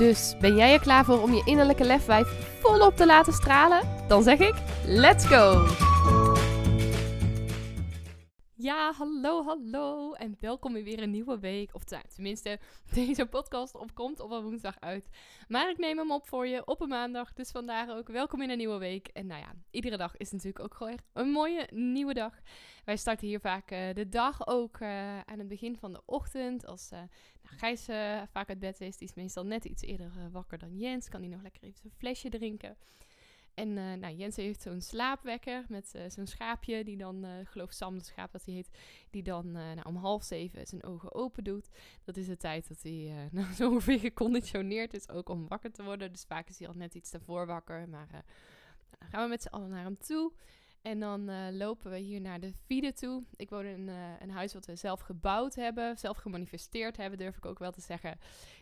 Dus ben jij er klaar voor om je innerlijke lefwijf volop te laten stralen? Dan zeg ik: let's go! Ja, hallo, hallo en welkom in weer een nieuwe week. Of tenminste, deze podcast opkomt op een woensdag uit. Maar ik neem hem op voor je op een maandag, dus vandaag ook welkom in een nieuwe week. En nou ja, iedere dag is natuurlijk ook gewoon een mooie nieuwe dag. Wij starten hier vaak uh, de dag ook uh, aan het begin van de ochtend. Als uh, nou, Gijs vaak uit bed is, die is meestal net iets eerder wakker dan Jens. Kan hij nog lekker even een flesje drinken. En uh, nou, Jens heeft zo'n slaapwekker met uh, zo'n schaapje, die dan, uh, geloof Sam, de schaap dat hij heet, die dan nou, om half zeven zijn ogen open doet. Dat is de tijd dat hij nou, zo ongeveer geconditioneerd is ook om wakker te worden. Dus vaak is hij al net iets daarvoor wakker. Maar dan gaan we met z'n allen naar hem toe. En dan lopen we hier naar de Fide toe. Ik woon in een huis wat we zelf gebouwd hebben, zelf gemanifesteerd hebben, durf ik ook wel te zeggen,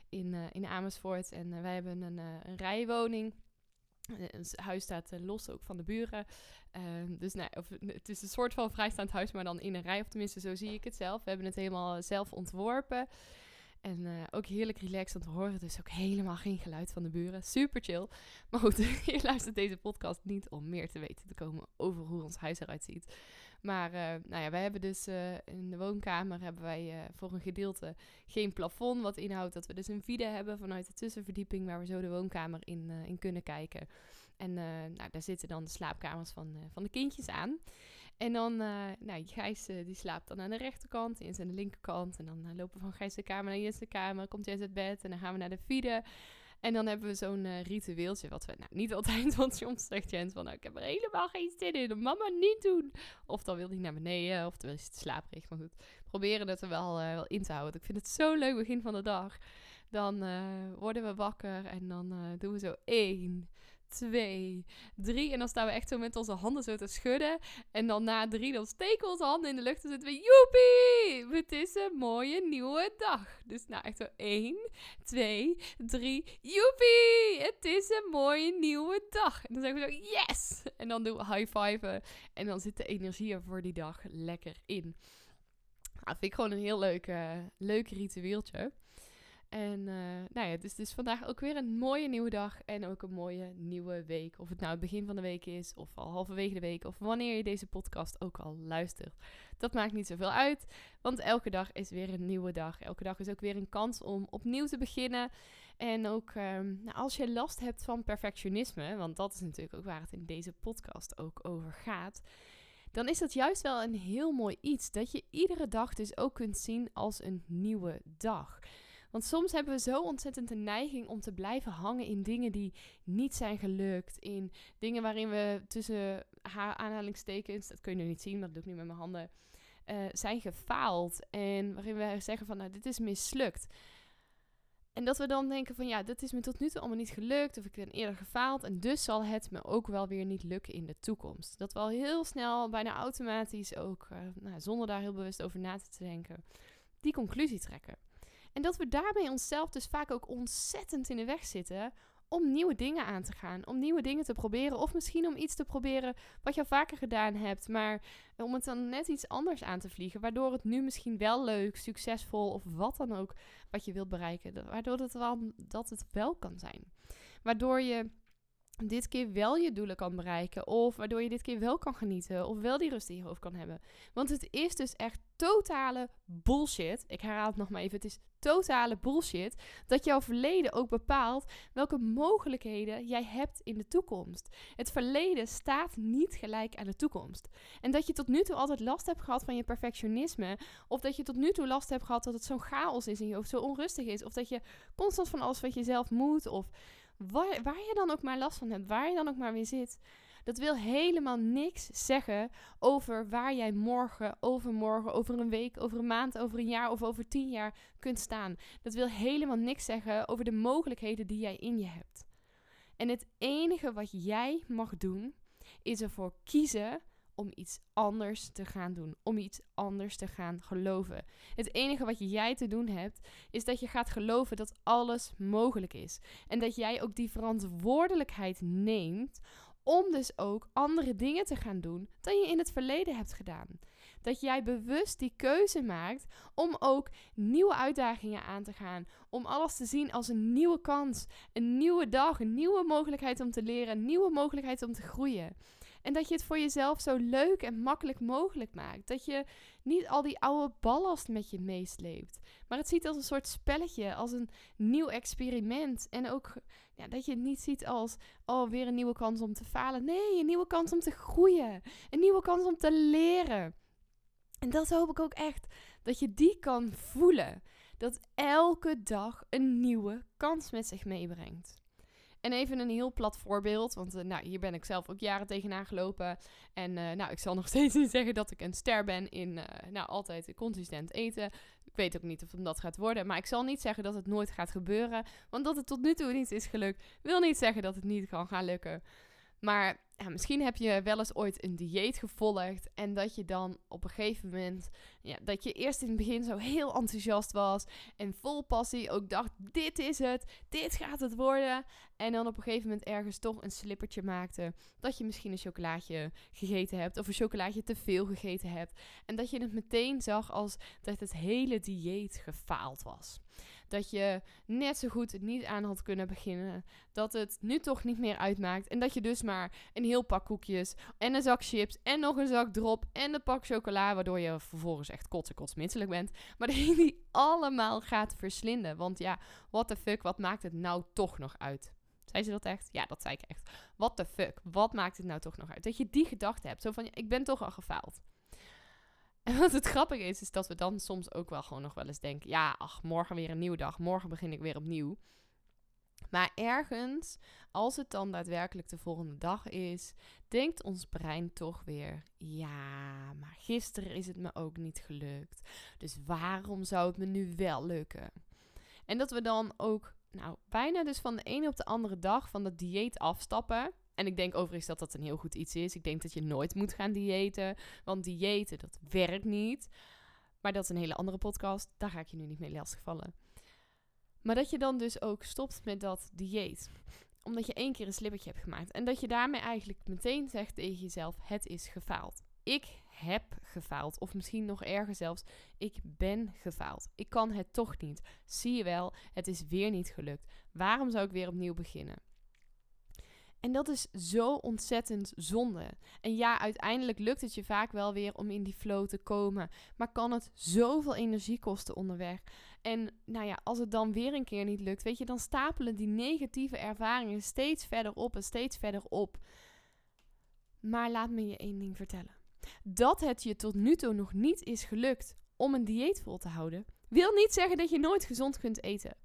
in, in Amersfoort. En wij hebben een, een rijwoning. Het huis staat uh, los ook van de buren. Uh, dus nou, of, het is een soort van vrijstaand huis, maar dan in een rij. Of tenminste, zo zie ik het zelf. We hebben het helemaal zelf ontworpen. En ook heerlijk relaxed om te horen. Dus ook helemaal geen geluid van de buren. Super chill. Maar goed, je luistert deze podcast niet om meer te weten te komen over hoe ons huis eruit ziet. Maar uh, nou ja, wij hebben dus uh, in de woonkamer hebben wij uh, voor een gedeelte geen plafond. Wat inhoudt dat we dus een vide hebben vanuit de tussenverdieping waar we zo de woonkamer in, in kunnen kijken. En nou, daar zitten dan de slaapkamers van, van de kindjes aan. En dan, nou, Gijs die slaapt dan aan de rechterkant, Jens aan de linkerkant. En dan lopen we van Gijs de kamer naar Jens de kamer, komt Jens uit bed en dan gaan we naar de vide. En dan hebben we zo'n uh, ritueeltje, wat we nou, niet altijd, want soms zegt Jens van, nou, ik heb er helemaal geen zin in, mama niet doen. Of dan wil hij naar beneden, of dan is het slaperig. Maar goed, proberen het er wel, uh, wel in te houden. Ik vind het zo leuk begin van de dag. Dan uh, worden we wakker en dan doen we zo één, twee, drie. En dan staan we echt zo met onze handen zo te schudden. En dan na drie, dan steken we onze handen in de lucht en zitten we, joepie! Het is een mooie nieuwe dag. Dus nou echt zo één, twee, drie, joepie! Het is een mooie nieuwe dag. En dan zeggen we zo, yes! En dan doen we high-fiven. En dan zit de energie er voor die dag lekker in. Nou, vind ik gewoon een heel leuk, uh, leuk ritueeltje. En uh, nou ja, dus is vandaag ook weer een mooie nieuwe dag en ook een mooie nieuwe week. Of het nou het begin van de week is, of al halverwege de week, of wanneer je deze podcast ook al luistert. Dat maakt niet zoveel uit, want elke dag is weer een nieuwe dag. Elke dag is ook weer een kans om opnieuw te beginnen. En ook um, nou, als je last hebt van perfectionisme, want dat is natuurlijk ook waar het in deze podcast ook over gaat dan is dat juist wel een heel mooi iets. Dat je iedere dag dus ook kunt zien als een nieuwe dag. Want soms hebben we zo ontzettend de neiging om te blijven hangen in dingen die niet zijn gelukt. In dingen waarin we tussen haar aanhalingstekens, dat kun je nu niet zien, maar dat doe ik nu met mijn handen, uh, zijn gefaald. En waarin we zeggen van, nou, dit is mislukt. En dat we dan denken van ja, dit is me tot nu toe allemaal niet gelukt. Of ik ben eerder gefaald. En dus zal het me ook wel weer niet lukken in de toekomst. Dat we al heel snel, bijna automatisch ook, uh, nou, zonder daar heel bewust over na te denken, die conclusie trekken. En dat we daarmee onszelf dus vaak ook ontzettend in de weg zitten om nieuwe dingen aan te gaan, om nieuwe dingen te proberen. Of misschien om iets te proberen wat je al vaker gedaan hebt, maar om het dan net iets anders aan te vliegen. Waardoor het nu misschien wel leuk, succesvol of wat dan ook wat je wilt bereiken. Waardoor het wel, dat het wel kan zijn. Waardoor je dit keer wel je doelen kan bereiken. Of waardoor je dit keer wel kan genieten. Of wel die rust in je hoofd kan hebben. Want het is dus echt totale bullshit. Ik herhaal het nog maar even. Het is totale bullshit. Dat jouw verleden ook bepaalt welke mogelijkheden jij hebt in de toekomst. Het verleden staat niet gelijk aan de toekomst. En dat je tot nu toe altijd last hebt gehad van je perfectionisme. Of dat je tot nu toe last hebt gehad dat het zo'n chaos is in je hoofd. Zo onrustig is. Of dat je constant van alles wat je zelf moet. Of waar, waar je dan ook maar last van hebt, waar je dan ook maar weer zit. Dat wil helemaal niks zeggen over waar jij morgen, overmorgen, over een week, over een maand, over een jaar of over tien jaar kunt staan. Dat wil helemaal niks zeggen over de mogelijkheden die jij in je hebt. En het enige wat jij mag doen, is ervoor kiezen om iets anders te gaan doen, om iets anders te gaan geloven. Het enige wat jij te doen hebt, is dat je gaat geloven dat alles mogelijk is. En dat jij ook die verantwoordelijkheid neemt om dus ook andere dingen te gaan doen dan je in het verleden hebt gedaan. Dat jij bewust die keuze maakt om ook nieuwe uitdagingen aan te gaan. Om alles te zien als een nieuwe kans, een nieuwe dag, een nieuwe mogelijkheid om te leren, een nieuwe mogelijkheid om te groeien. En dat je het voor jezelf zo leuk en makkelijk mogelijk maakt. Dat je niet al die oude ballast met je meesleept. Maar het ziet als een soort spelletje, als een nieuw experiment. En ook ja, dat je het niet ziet als, oh, weer een nieuwe kans om te falen. Nee, een nieuwe kans om te groeien. Een nieuwe kans om te leren. En dat hoop ik ook echt, dat je die kan voelen. Dat elke dag een nieuwe kans met zich meebrengt. En even een heel plat voorbeeld, want uh, nou, hier ben ik zelf ook jaren tegenaan gelopen. En uh, nou, ik zal nog steeds niet zeggen dat ik een ster ben in uh, nou, altijd consistent eten. Ik weet ook niet of het dat gaat worden, maar ik zal niet zeggen dat het nooit gaat gebeuren. Want dat het tot nu toe niet is gelukt, wil niet zeggen dat het niet kan gaan lukken. Maar ja, misschien heb je wel eens ooit een dieet gevolgd en dat je dan op een gegeven moment, ja, dat je eerst in het begin zo heel enthousiast was en vol passie ook dacht, dit is het, dit gaat het worden. En dan op een gegeven moment ergens toch een slippertje maakte, dat je misschien een chocolaatje gegeten hebt of een chocolaatje te veel gegeten hebt. En dat je het meteen zag als dat het hele dieet gefaald was dat je net zo goed niet aan had kunnen beginnen. Dat het nu toch niet meer uitmaakt. En dat je dus maar een heel pak koekjes en een zak chips en nog een zak drop en een pak chocola, waardoor je vervolgens echt kotse kotsmisselijk bent. Maar dat je die allemaal gaat verslinden. Want ja, what the fuck, wat maakt het nou toch nog uit? Zei ze dat echt? Ja, dat zei ik echt. What the fuck, wat maakt het nou toch nog uit? Dat je die gedachte hebt. Zo van, ik ben toch al gefaald. En wat het grappige is, is dat we dan soms ook wel gewoon nog wel eens denken: ja, ach, morgen weer een nieuwe dag, morgen begin ik weer opnieuw. Maar ergens, als het dan daadwerkelijk de volgende dag is, denkt ons brein toch weer: ja, maar gisteren is het me ook niet gelukt. Dus waarom zou het me nu wel lukken? En dat we dan ook, nou, bijna dus van de ene op de andere dag van dat dieet afstappen. En ik denk overigens dat dat een heel goed iets is. Ik denk dat je nooit moet gaan diëten. Want diëten, dat werkt niet. Maar dat is een hele andere podcast. Daar ga ik je nu niet mee lastigvallen. Maar dat je dan dus ook stopt met dat dieet. Omdat je één keer een slippertje hebt gemaakt. En dat je daarmee eigenlijk meteen zegt tegen jezelf: het is gefaald. Ik heb gefaald. Of misschien nog erger zelfs, ik ben gefaald. Ik kan het toch niet. Zie je wel, het is weer niet gelukt. Waarom zou ik weer opnieuw beginnen? En dat is zo ontzettend zonde. En ja, uiteindelijk lukt het je vaak wel weer om in die flow te komen. Maar kan het zoveel energie kosten onderweg. En nou ja, als het dan weer een keer niet lukt, weet je, dan stapelen die negatieve ervaringen steeds verder op en steeds verder op. Maar laat me je één ding vertellen. Dat het je tot nu toe nog niet is gelukt om een dieet vol te houden, wil niet zeggen dat je nooit gezond kunt eten.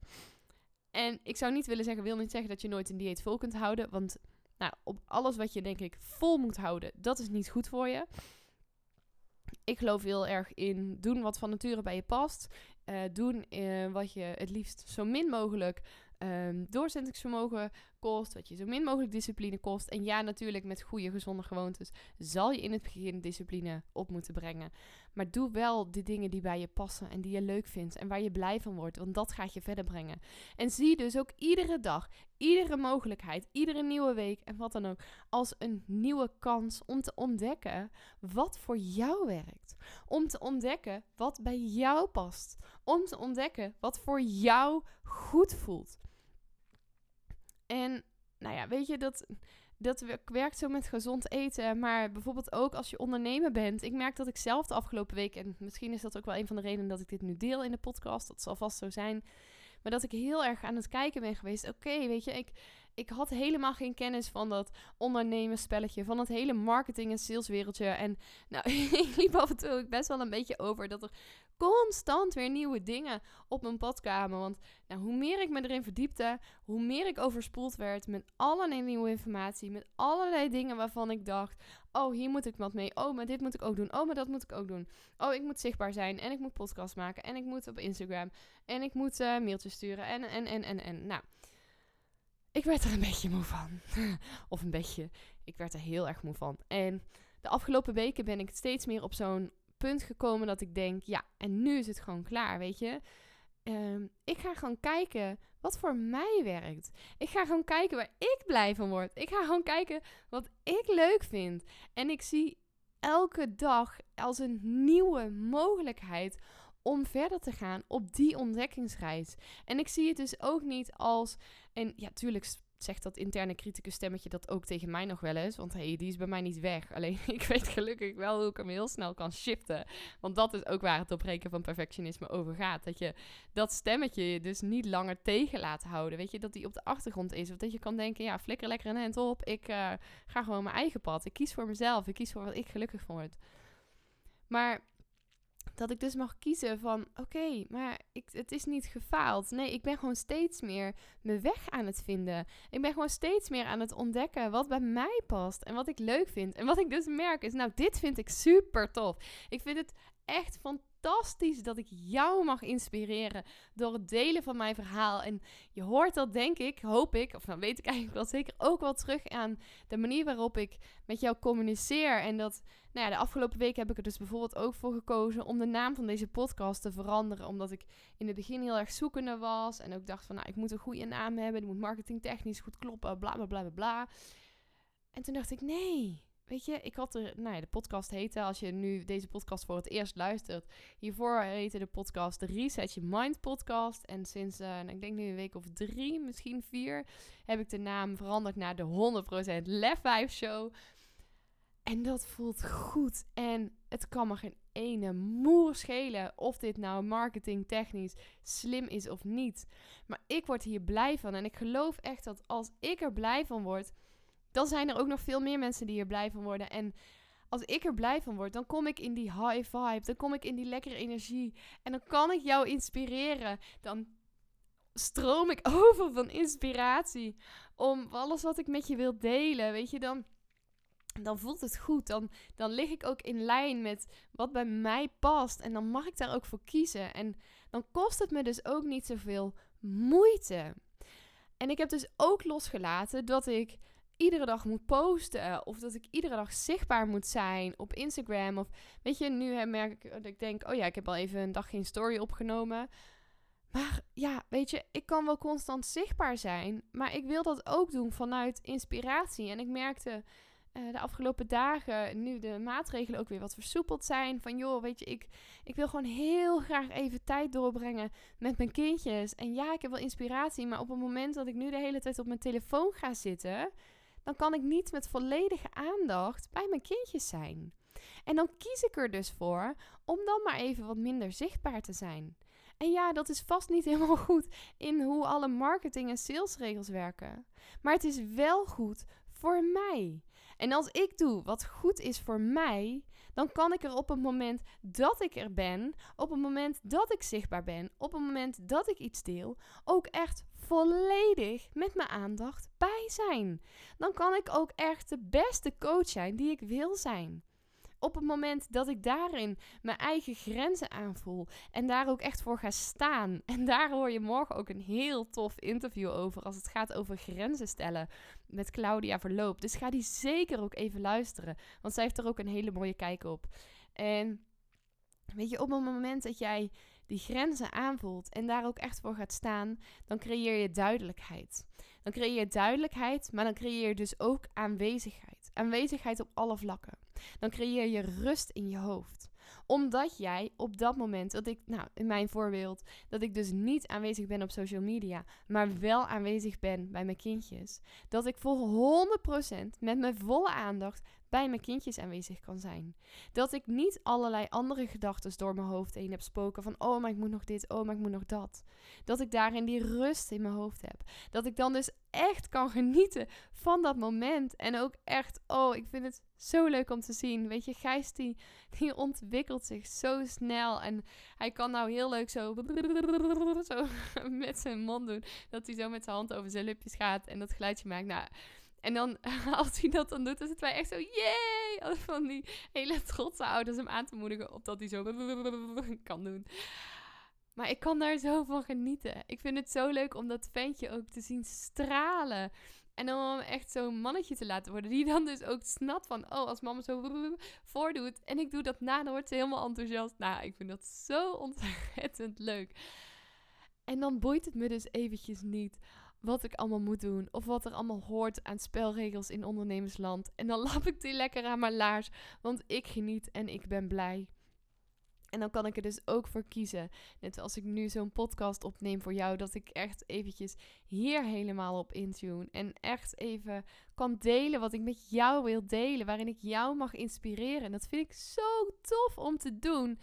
En ik zou niet willen zeggen, wil niet zeggen dat je nooit een dieet vol kunt houden. Want nou, op alles wat je denk ik vol moet houden, dat is niet goed voor je. Ik geloof heel erg in doen wat van nature bij je past. Uh, doen uh, wat je het liefst zo min mogelijk um, doorzettingsvermogen kost, wat je zo min mogelijk discipline kost. En ja, natuurlijk met goede, gezonde gewoontes zal je in het begin discipline op moeten brengen. Maar doe wel de dingen die bij je passen en die je leuk vindt en waar je blij van wordt, want dat gaat je verder brengen. En zie dus ook iedere dag, iedere mogelijkheid, iedere nieuwe week en wat dan ook, als een nieuwe kans om te ontdekken wat voor jou werkt. Om te ontdekken wat bij jou past. Om te ontdekken wat voor jou goed voelt. En nou ja, weet je, dat, dat werkt zo met gezond eten. Maar bijvoorbeeld ook als je ondernemer bent. Ik merk dat ik zelf de afgelopen week, en misschien is dat ook wel een van de redenen dat ik dit nu deel in de podcast, dat zal vast zo zijn. Maar dat ik heel erg aan het kijken ben geweest. Oké, weet je, ik, ik had helemaal geen kennis van dat ondernemerspelletje, van het hele marketing- en saleswereldje. En nou, ik liep af en toe best wel een beetje over dat er constant weer nieuwe dingen op mijn pad kwamen. Want nou, hoe meer ik me erin verdiepte, hoe meer ik overspoeld werd met allerlei nieuwe informatie. Met allerlei dingen waarvan ik dacht: oh, hier moet ik wat mee. Oh, maar dit moet ik ook doen. Oh, maar dat moet ik ook doen. Oh, ik moet zichtbaar zijn. En ik moet podcast maken. En ik moet op Instagram. En ik moet uh, mailtjes sturen. En, en, en, en, en. Nou. Ik werd er een beetje moe van. of een beetje. Ik werd er heel erg moe van. En de afgelopen weken ben ik steeds meer op zo'n punt gekomen dat ik denk, ja, en nu is het gewoon klaar, weet je. Ehm, ik ga gewoon kijken wat voor mij werkt. Ik ga gewoon kijken waar ik blij van word. Ik ga gewoon kijken wat ik leuk vind. En ik zie elke dag als een nieuwe mogelijkheid om verder te gaan op die ontdekkingsreis. En ik zie het dus ook niet als. En ja, tuurlijk zegt dat interne criticus stemmetje dat ook tegen mij nog wel eens. Want hey, die is bij mij niet weg. Alleen ik weet gelukkig wel hoe ik hem heel snel kan shiften. Want dat is ook waar het opbreken van perfectionisme over gaat. Dat je dat stemmetje je dus niet langer tegen laat houden. Weet je, dat die op de achtergrond is. Of dat je kan denken, ja, flikker lekker een hand op. Ik uh, ga gewoon mijn eigen pad. Ik kies voor mezelf. Ik kies voor wat ik gelukkig vond. Maar dat ik dus mag kiezen van oké, maar ik, het is niet gefaald. Nee, ik ben gewoon steeds meer mijn weg aan het vinden. Ik ben gewoon steeds meer aan het ontdekken wat bij mij past en wat ik leuk vind. En wat ik dus merk is, nou, dit vind ik super tof. Ik vind het echt fantastisch fantastisch dat ik jou mag inspireren door het delen van mijn verhaal. En je hoort dat, denk ik, hoop ik, of dan weet ik eigenlijk wel zeker ook wel terug aan de manier waarop ik met jou communiceer. En dat, nou ja, de afgelopen week heb ik er dus bijvoorbeeld ook voor gekozen om de naam van deze podcast te veranderen. Omdat ik in het begin heel erg zoekende was. En ook dacht van, nou, ik moet een goede naam hebben. Die moet marketingtechnisch goed kloppen, bla bla bla bla. En toen dacht ik, nee, Weet je, ik had er, nou ja, de podcast heette, als je nu deze podcast voor het eerst luistert. Hiervoor heette de podcast de Reset Your Mind podcast. En sinds, uh, ik denk nu een week of drie, misschien vier, heb ik de naam veranderd naar de 100% Lef 5 Show. En dat voelt goed. En het kan me geen ene moer schelen of dit nou marketingtechnisch slim is of niet. Maar ik word hier blij van. En ik geloof echt dat als ik er blij van word dan zijn er ook nog veel meer mensen die er blij van worden. En als ik er blij van word, dan kom ik in die high vibe. Dan kom ik in die lekkere energie. En dan kan ik jou inspireren. Dan stroom ik over van inspiratie. Om alles wat ik met je wil delen. Weet je, dan, dan voelt het goed. Dan, dan lig ik ook in lijn met wat bij mij past. En dan mag ik daar ook voor kiezen. En dan kost het me dus ook niet zoveel moeite. En ik heb dus ook losgelaten dat ik iedere dag moet posten. Of dat ik iedere dag zichtbaar moet zijn op Instagram. Of weet je, nu merk ik dat ik denk: oh ja, ik heb al even een dag geen story opgenomen. Maar ja, weet je, ik kan wel constant zichtbaar zijn. Maar ik wil dat ook doen vanuit inspiratie. En ik merkte uh, de afgelopen dagen, nu de maatregelen ook weer wat versoepeld zijn. Van joh, weet je, ik, ik wil gewoon heel graag even tijd doorbrengen met mijn kindjes. En ja, ik heb wel inspiratie. Maar op het moment dat ik nu de hele tijd op mijn telefoon ga zitten dan kan ik niet met volledige aandacht bij mijn kindjes zijn. En dan kies ik er dus voor om dan maar even wat minder zichtbaar te zijn. En ja, dat is vast niet helemaal goed in hoe alle marketing- en salesregels werken. Maar het is wel goed voor mij. En als ik doe wat goed is voor mij, dan kan ik er op het moment dat ik er ben, op het moment dat ik zichtbaar ben, op het moment dat ik iets deel, ook echt volledig met mijn aandacht bij zijn. Dan kan ik ook echt de beste coach zijn die ik wil zijn. Op het moment dat ik daarin mijn eigen grenzen aanvoel en daar ook echt voor ga staan. En daar hoor je morgen ook een heel tof interview over als het gaat over grenzen stellen met Claudia Verloop. Dus ga die zeker ook even luisteren, want zij heeft er ook een hele mooie kijk op. En weet je, op het moment dat jij die grenzen aanvoelt en daar ook echt voor gaat staan, dan creëer je duidelijkheid. Dan creëer je duidelijkheid, maar dan creëer je dus ook aanwezigheid. Aanwezigheid op alle vlakken. Dan creëer je rust in je hoofd omdat jij op dat moment, dat ik, nou in mijn voorbeeld, dat ik dus niet aanwezig ben op social media, maar wel aanwezig ben bij mijn kindjes. Dat ik voor 100% met mijn volle aandacht bij mijn kindjes aanwezig kan zijn. Dat ik niet allerlei andere gedachten door mijn hoofd heen heb spoken van oh, maar ik moet nog dit, oh, maar ik moet nog dat. Dat ik daarin die rust in mijn hoofd heb. Dat ik dan dus echt kan genieten van dat moment. En ook echt, oh, ik vind het zo leuk om te zien. Weet je, Gijs die, die ontwikkelt zich zo snel. En hij kan nou heel leuk zo, zo met zijn mond doen. Dat hij zo met zijn hand over zijn lipjes gaat en dat geluidje maakt. Nou, en dan, als hij dat dan doet, dan zitten wij echt zo, yay! Van die hele trotse ouders hem aan te moedigen op dat hij zo kan doen. Maar ik kan daar zo van genieten. Ik vind het zo leuk om dat ventje ook te zien stralen. En om hem echt zo'n mannetje te laten worden. Die dan dus ook snapt van, oh, als mama zo voordoet. En ik doe dat na, dan wordt ze helemaal enthousiast. Nou, ik vind dat zo ontzettend leuk. En dan boeit het me dus eventjes niet wat ik allemaal moet doen. Of wat er allemaal hoort aan spelregels in ondernemersland. En dan lap ik die lekker aan mijn laars. Want ik geniet en ik ben blij. En dan kan ik er dus ook voor kiezen. Net als ik nu zo'n podcast opneem voor jou, dat ik echt eventjes hier helemaal op intune. En echt even kan delen wat ik met jou wil delen. Waarin ik jou mag inspireren. En dat vind ik zo tof om te doen.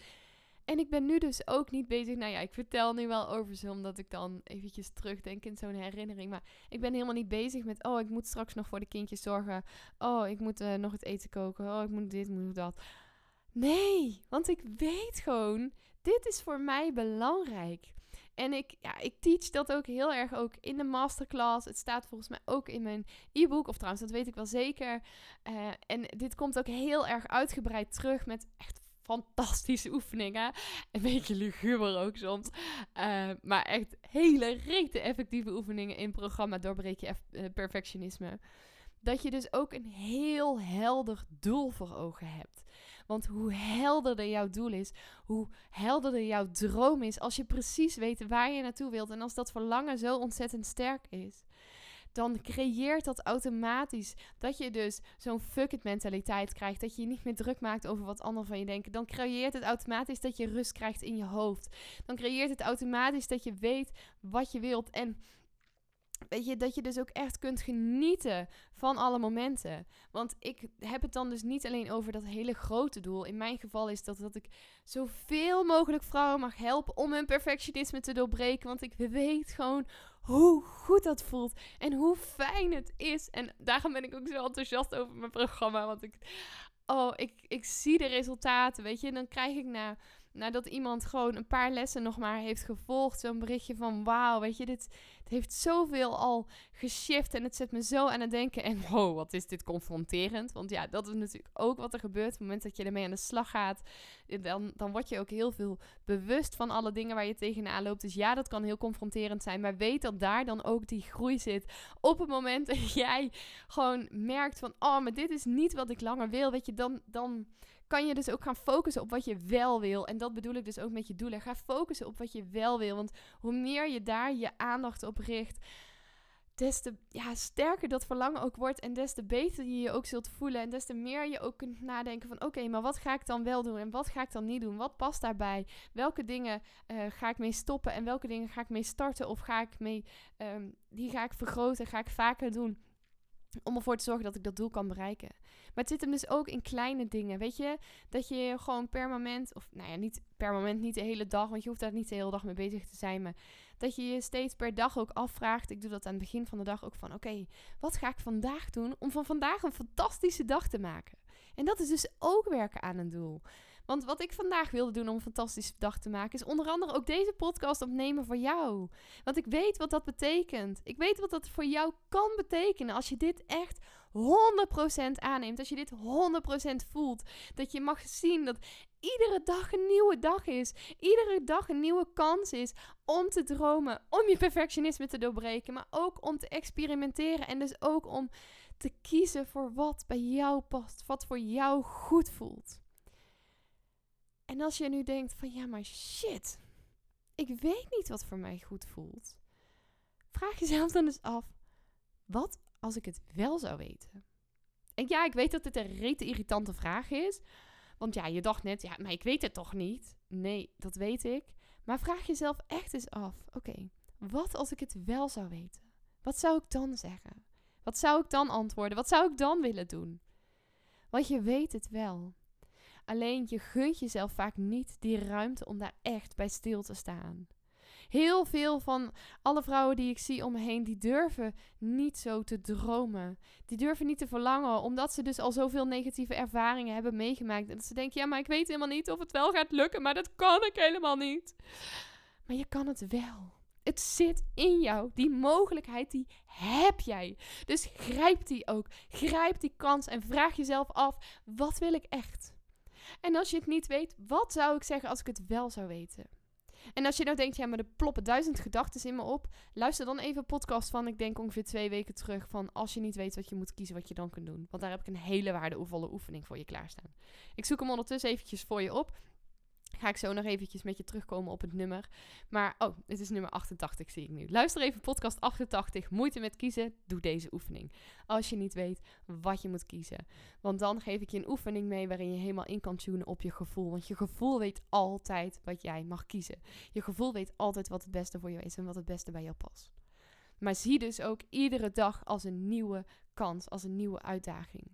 En ik ben nu dus ook niet bezig. Nou ja, ik vertel nu wel over ze, omdat ik dan eventjes terugdenk in zo'n herinnering. Maar ik ben helemaal niet bezig met. Oh, ik moet straks nog voor de kindjes zorgen. Oh, ik moet uh, nog het eten koken. Oh, ik moet dit, moet dat. Nee, want ik weet gewoon, dit is voor mij belangrijk. En ik, ja, ik teach dat ook heel erg ook in de masterclass. Het staat volgens mij ook in mijn e-book. Of trouwens, dat weet ik wel zeker. Uh, en dit komt ook heel erg uitgebreid terug met echt fantastische oefeningen. Een beetje luguber ook soms. Uh, maar echt hele rete effectieve oefeningen in het programma Doorbreek je uh, perfectionisme. Dat je dus ook een heel helder doel voor ogen hebt. Want hoe helderder jouw doel is, hoe helderder jouw droom is, als je precies weet waar je naartoe wilt en als dat verlangen zo ontzettend sterk is, dan creëert dat automatisch dat je dus zo'n fuck it mentaliteit krijgt. Dat je je niet meer druk maakt over wat anderen van je denken. Dan creëert het automatisch dat je rust krijgt in je hoofd. Dan creëert het automatisch dat je weet wat je wilt. En Weet je, dat je dus ook echt kunt genieten van alle momenten. Want ik heb het dan dus niet alleen over dat hele grote doel. In mijn geval is dat dat ik zoveel mogelijk vrouwen mag helpen om hun perfectionisme te doorbreken. Want ik weet gewoon hoe goed dat voelt en hoe fijn het is. En daarom ben ik ook zo enthousiast over mijn programma. Want ik, oh, ik, ik zie de resultaten, weet je. En dan krijg ik na nadat iemand gewoon een paar lessen nog maar heeft gevolgd, zo'n berichtje van wauw, weet je, dit, heeft zoveel al geshift en het zet me zo aan het denken. En wow, wat is dit confronterend? Want ja, dat is natuurlijk ook wat er gebeurt op het moment dat je ermee aan de slag gaat. Dan, dan word je ook heel veel bewust van alle dingen waar je tegenaan loopt. Dus ja, dat kan heel confronterend zijn. Maar weet dat daar dan ook die groei zit. Op het moment dat jij gewoon merkt van, oh, maar dit is niet wat ik langer wil. Weet je, dan, dan kan je dus ook gaan focussen op wat je wel wil. En dat bedoel ik dus ook met je doelen. Ga focussen op wat je wel wil. Want hoe meer je daar je aandacht op richt, des te ja, sterker dat verlangen ook wordt. En des te beter je je ook zult voelen. En des te meer je ook kunt nadenken van oké, maar wat ga ik dan wel doen? En wat ga ik dan niet doen? Wat past daarbij? Welke dingen uh, ga ik mee stoppen? En welke dingen ga ik mee starten? Of ga ik mee, um, die ga ik vergroten? Ga ik vaker doen? Om ervoor te zorgen dat ik dat doel kan bereiken. Maar het zit hem dus ook in kleine dingen. Weet je, dat je gewoon per moment, of nou ja, niet per moment, niet de hele dag, want je hoeft daar niet de hele dag mee bezig te zijn. Maar dat je je steeds per dag ook afvraagt. Ik doe dat aan het begin van de dag ook van: oké, wat ga ik vandaag doen om van vandaag een fantastische dag te maken? En dat is dus ook werken aan een doel. Want wat ik vandaag wilde doen om een fantastische dag te maken, is onder andere ook deze podcast opnemen voor jou. Want ik weet wat dat betekent. Ik weet wat dat voor jou kan betekenen als je dit echt 100% aanneemt. Als je dit 100% voelt. Dat je mag zien dat iedere dag een nieuwe dag is. Iedere dag een nieuwe kans is om te dromen. Om je perfectionisme te doorbreken. Maar ook om te experimenteren. En dus ook om te kiezen voor wat bij jou past. Wat voor jou goed voelt. En als je nu denkt van ja, maar shit, ik weet niet wat voor mij goed voelt. Vraag jezelf dan eens af, wat als ik het wel zou weten? En ja, ik weet dat dit een rete irritante vraag is. Want ja, je dacht net, ja, maar ik weet het toch niet? Nee, dat weet ik. Maar vraag jezelf echt eens af, oké, wat als ik het wel zou weten? Wat zou ik dan zeggen? Wat zou ik dan antwoorden? Wat zou ik dan willen doen? Want je weet het wel. Alleen je gunt jezelf vaak niet die ruimte om daar echt bij stil te staan. Heel veel van alle vrouwen die ik zie om me heen, die durven niet zo te dromen. Die durven niet te verlangen, omdat ze dus al zoveel negatieve ervaringen hebben meegemaakt. En dat ze denken, ja, maar ik weet helemaal niet of het wel gaat lukken, maar dat kan ik helemaal niet. Maar je kan het wel. Het zit in jou. Die mogelijkheid, die heb jij. Dus grijp die ook. Grijp die kans en vraag jezelf af: wat wil ik echt? En als je het niet weet, wat zou ik zeggen als ik het wel zou weten? En als je nou denkt, ja, maar er ploppen duizend gedachten in me op. Luister dan even een podcast van, ik denk ongeveer twee weken terug. Van als je niet weet wat je moet kiezen, wat je dan kunt doen. Want daar heb ik een hele waardevolle oefening voor je klaarstaan. Ik zoek hem ondertussen eventjes voor je op. Ga ik zo nog eventjes met je terugkomen op het nummer. Maar, oh, het is nummer 88, zie ik nu. Luister even podcast 88. Moeite met kiezen, doe deze oefening. Als je niet weet wat je moet kiezen. Want dan geef ik je een oefening mee waarin je helemaal in kan tunen op je gevoel. Want je gevoel weet altijd wat jij mag kiezen. Je gevoel weet altijd wat het beste voor jou is en wat het beste bij jou past. Maar zie dus ook iedere dag als een nieuwe kans, als een nieuwe uitdaging.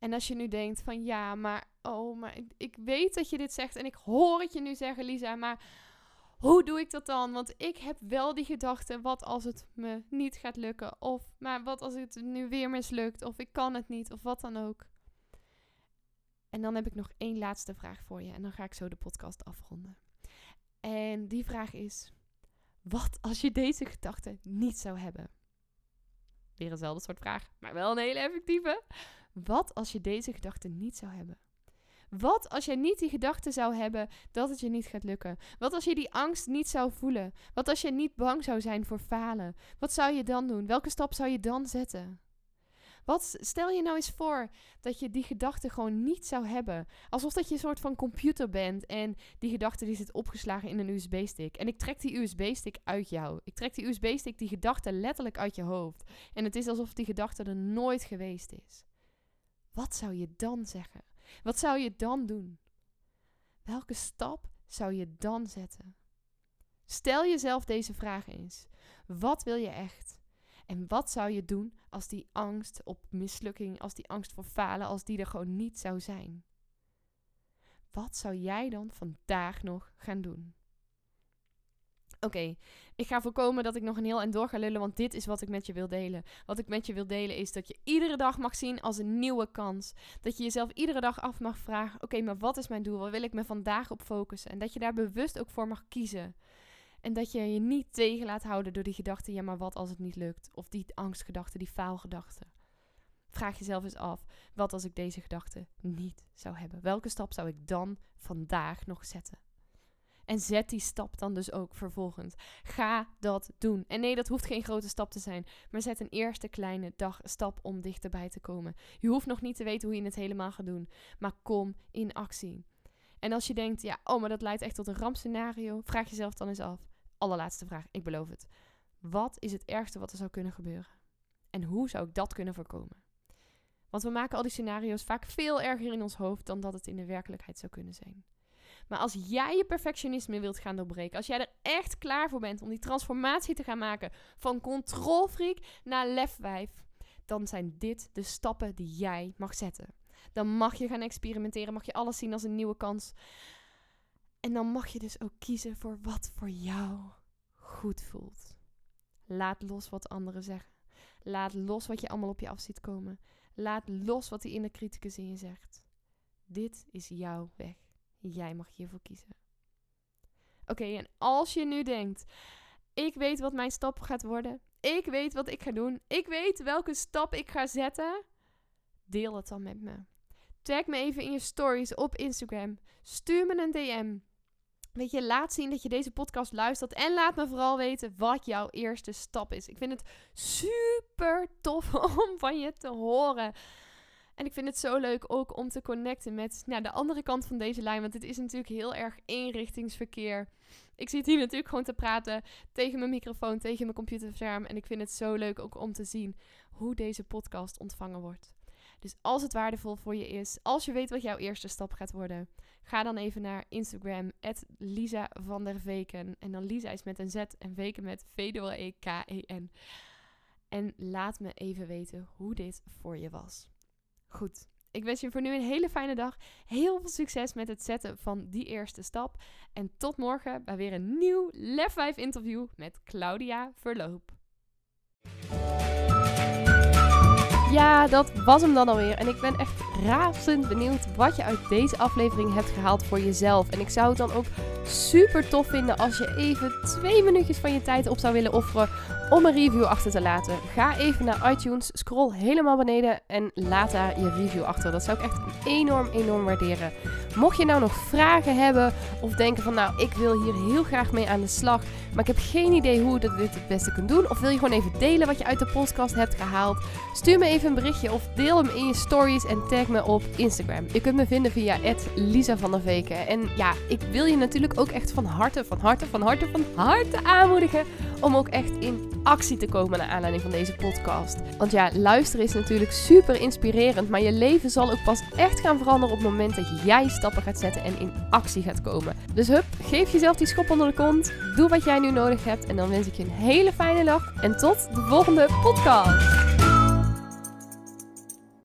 En als je nu denkt van ja, maar oh, maar ik, weet dat je dit zegt en ik hoor het je nu zeggen, Lisa, maar hoe doe ik dat dan? Want ik heb wel die gedachte, wat als het me niet gaat lukken? Of, maar wat als het nu weer mislukt? Of ik kan het niet, of wat dan ook. En dan heb ik nog één laatste vraag voor je en dan ga ik zo de podcast afronden. En die vraag is, wat als je deze gedachte niet zou hebben? Weer eenzelfde soort vraag, maar wel een hele effectieve. Wat als je deze gedachte niet zou hebben? Wat als je niet die gedachte zou hebben dat het je niet gaat lukken? Wat als je die angst niet zou voelen? Wat als je niet bang zou zijn voor falen? Wat zou je dan doen? Welke stap zou je dan zetten? Wat stel je nou eens voor dat je die gedachte gewoon niet zou hebben? Alsof dat je een soort van computer bent en die gedachte die zit opgeslagen in een USB-stick. En ik trek die USB-stick uit jou. Ik trek die USB-stick, die gedachte letterlijk uit je hoofd. En het is alsof die gedachte er nooit geweest is. Wat zou je dan zeggen? Wat zou je dan doen? Welke stap zou je dan zetten? Stel jezelf deze vraag eens. Wat wil je echt? En wat zou je doen als die angst op mislukking, als die angst voor falen, als die er gewoon niet zou zijn? Wat zou jij dan vandaag nog gaan doen? Oké, ik ga voorkomen dat ik nog een heel en door ga lullen, want dit is wat ik met je wil delen. Wat ik met je wil delen is dat je iedere dag mag zien als een nieuwe kans. Dat je jezelf iedere dag af mag vragen: oké, maar wat is mijn doel? Waar wil ik me vandaag op focussen? En dat je daar bewust ook voor mag kiezen. En dat je je niet tegen laat houden door die gedachte: ja, maar wat als het niet lukt? Of die angstgedachte, die faalgedachte. Vraag jezelf eens af: wat als ik deze gedachte niet zou hebben? Welke stap zou ik dan vandaag nog zetten? En zet die stap dan dus ook vervolgens. Ga dat doen. En nee, dat hoeft geen grote stap te zijn. Maar zet een eerste kleine dag stap om dichterbij te komen. Je hoeft nog niet te weten hoe je het helemaal gaat doen. Maar kom in actie. En als je denkt, ja, oh, maar dat leidt echt tot een rampscenario. Vraag jezelf dan eens af. Allerlaatste vraag, ik beloof het. Wat is het ergste wat er zou kunnen gebeuren? En hoe zou ik dat kunnen voorkomen? Want we maken al die scenario's vaak veel erger in ons hoofd dan dat het in de werkelijkheid zou kunnen zijn. Maar als jij je perfectionisme wilt gaan doorbreken, als jij er echt klaar voor bent om die transformatie te gaan maken van controlfreak naar lefwijf, dan zijn dit de stappen die jij mag zetten. Dan mag je gaan experimenteren, mag je alles zien als een nieuwe kans. En dan mag je dus ook kiezen voor wat voor jou goed voelt. Laat los wat anderen zeggen. Laat los wat je allemaal op je af ziet komen. Laat los wat die inner criticus in je zegt. Dit is jouw weg. Jij mag hiervoor kiezen. Oké, en als je nu denkt: ik weet wat mijn stap gaat worden. Ik weet wat ik ga doen. Ik weet welke stap ik ga zetten. Deel het dan met me. Tag me even in je stories op Instagram. Stuur me een DM. Weet je, laat zien dat je deze podcast luistert. En laat me vooral weten wat jouw eerste stap is. Ik vind het super tof om van je te horen. En ik vind het zo leuk ook om te connecten met nou, de andere kant van deze lijn. Want het is natuurlijk heel erg eenrichtingsverkeer. Ik zit hier natuurlijk gewoon te praten tegen mijn microfoon, tegen mijn computerscherm. En ik vind het zo leuk ook om te zien hoe deze podcast ontvangen wordt. Dus als het waardevol voor je is, als je weet wat jouw eerste stap gaat worden, ga dan even naar Instagram, Lisa van der Veken. En dan Lisa is met een Z en Veken met V-E-K-E-N. En laat me even weten hoe dit voor je was. Goed. Ik wens je voor nu een hele fijne dag. Heel veel succes met het zetten van die eerste stap. En tot morgen bij weer een nieuw Lef 5 interview met Claudia Verloop. Ja, dat was hem dan alweer. En ik ben echt razend benieuwd wat je uit deze aflevering hebt gehaald voor jezelf. En ik zou het dan ook super tof vinden als je even twee minuutjes van je tijd op zou willen offeren om een review achter te laten. Ga even naar iTunes, scroll helemaal beneden en laat daar je review achter. Dat zou ik echt enorm, enorm waarderen. Mocht je nou nog vragen hebben Of denken van nou, ik wil hier heel graag mee aan de slag. Maar ik heb geen idee hoe ik dit het beste kunt doen. Of wil je gewoon even delen wat je uit de podcast hebt gehaald? Stuur me even een berichtje of deel hem in je stories en tag me op Instagram. Je kunt me vinden via Lisa van der. En ja, ik wil je natuurlijk ook echt van harte, van harte, van harte, van harte aanmoedigen om ook echt in actie te komen naar aanleiding van deze podcast. Want ja, luisteren is natuurlijk super inspirerend, maar je leven zal ook pas echt gaan veranderen op het moment dat jij stappen gaat zetten en in actie gaat komen. Dus hup, geef jezelf die schop onder de kont, doe wat jij nu nodig hebt en dan wens ik je een hele fijne dag en tot de volgende podcast.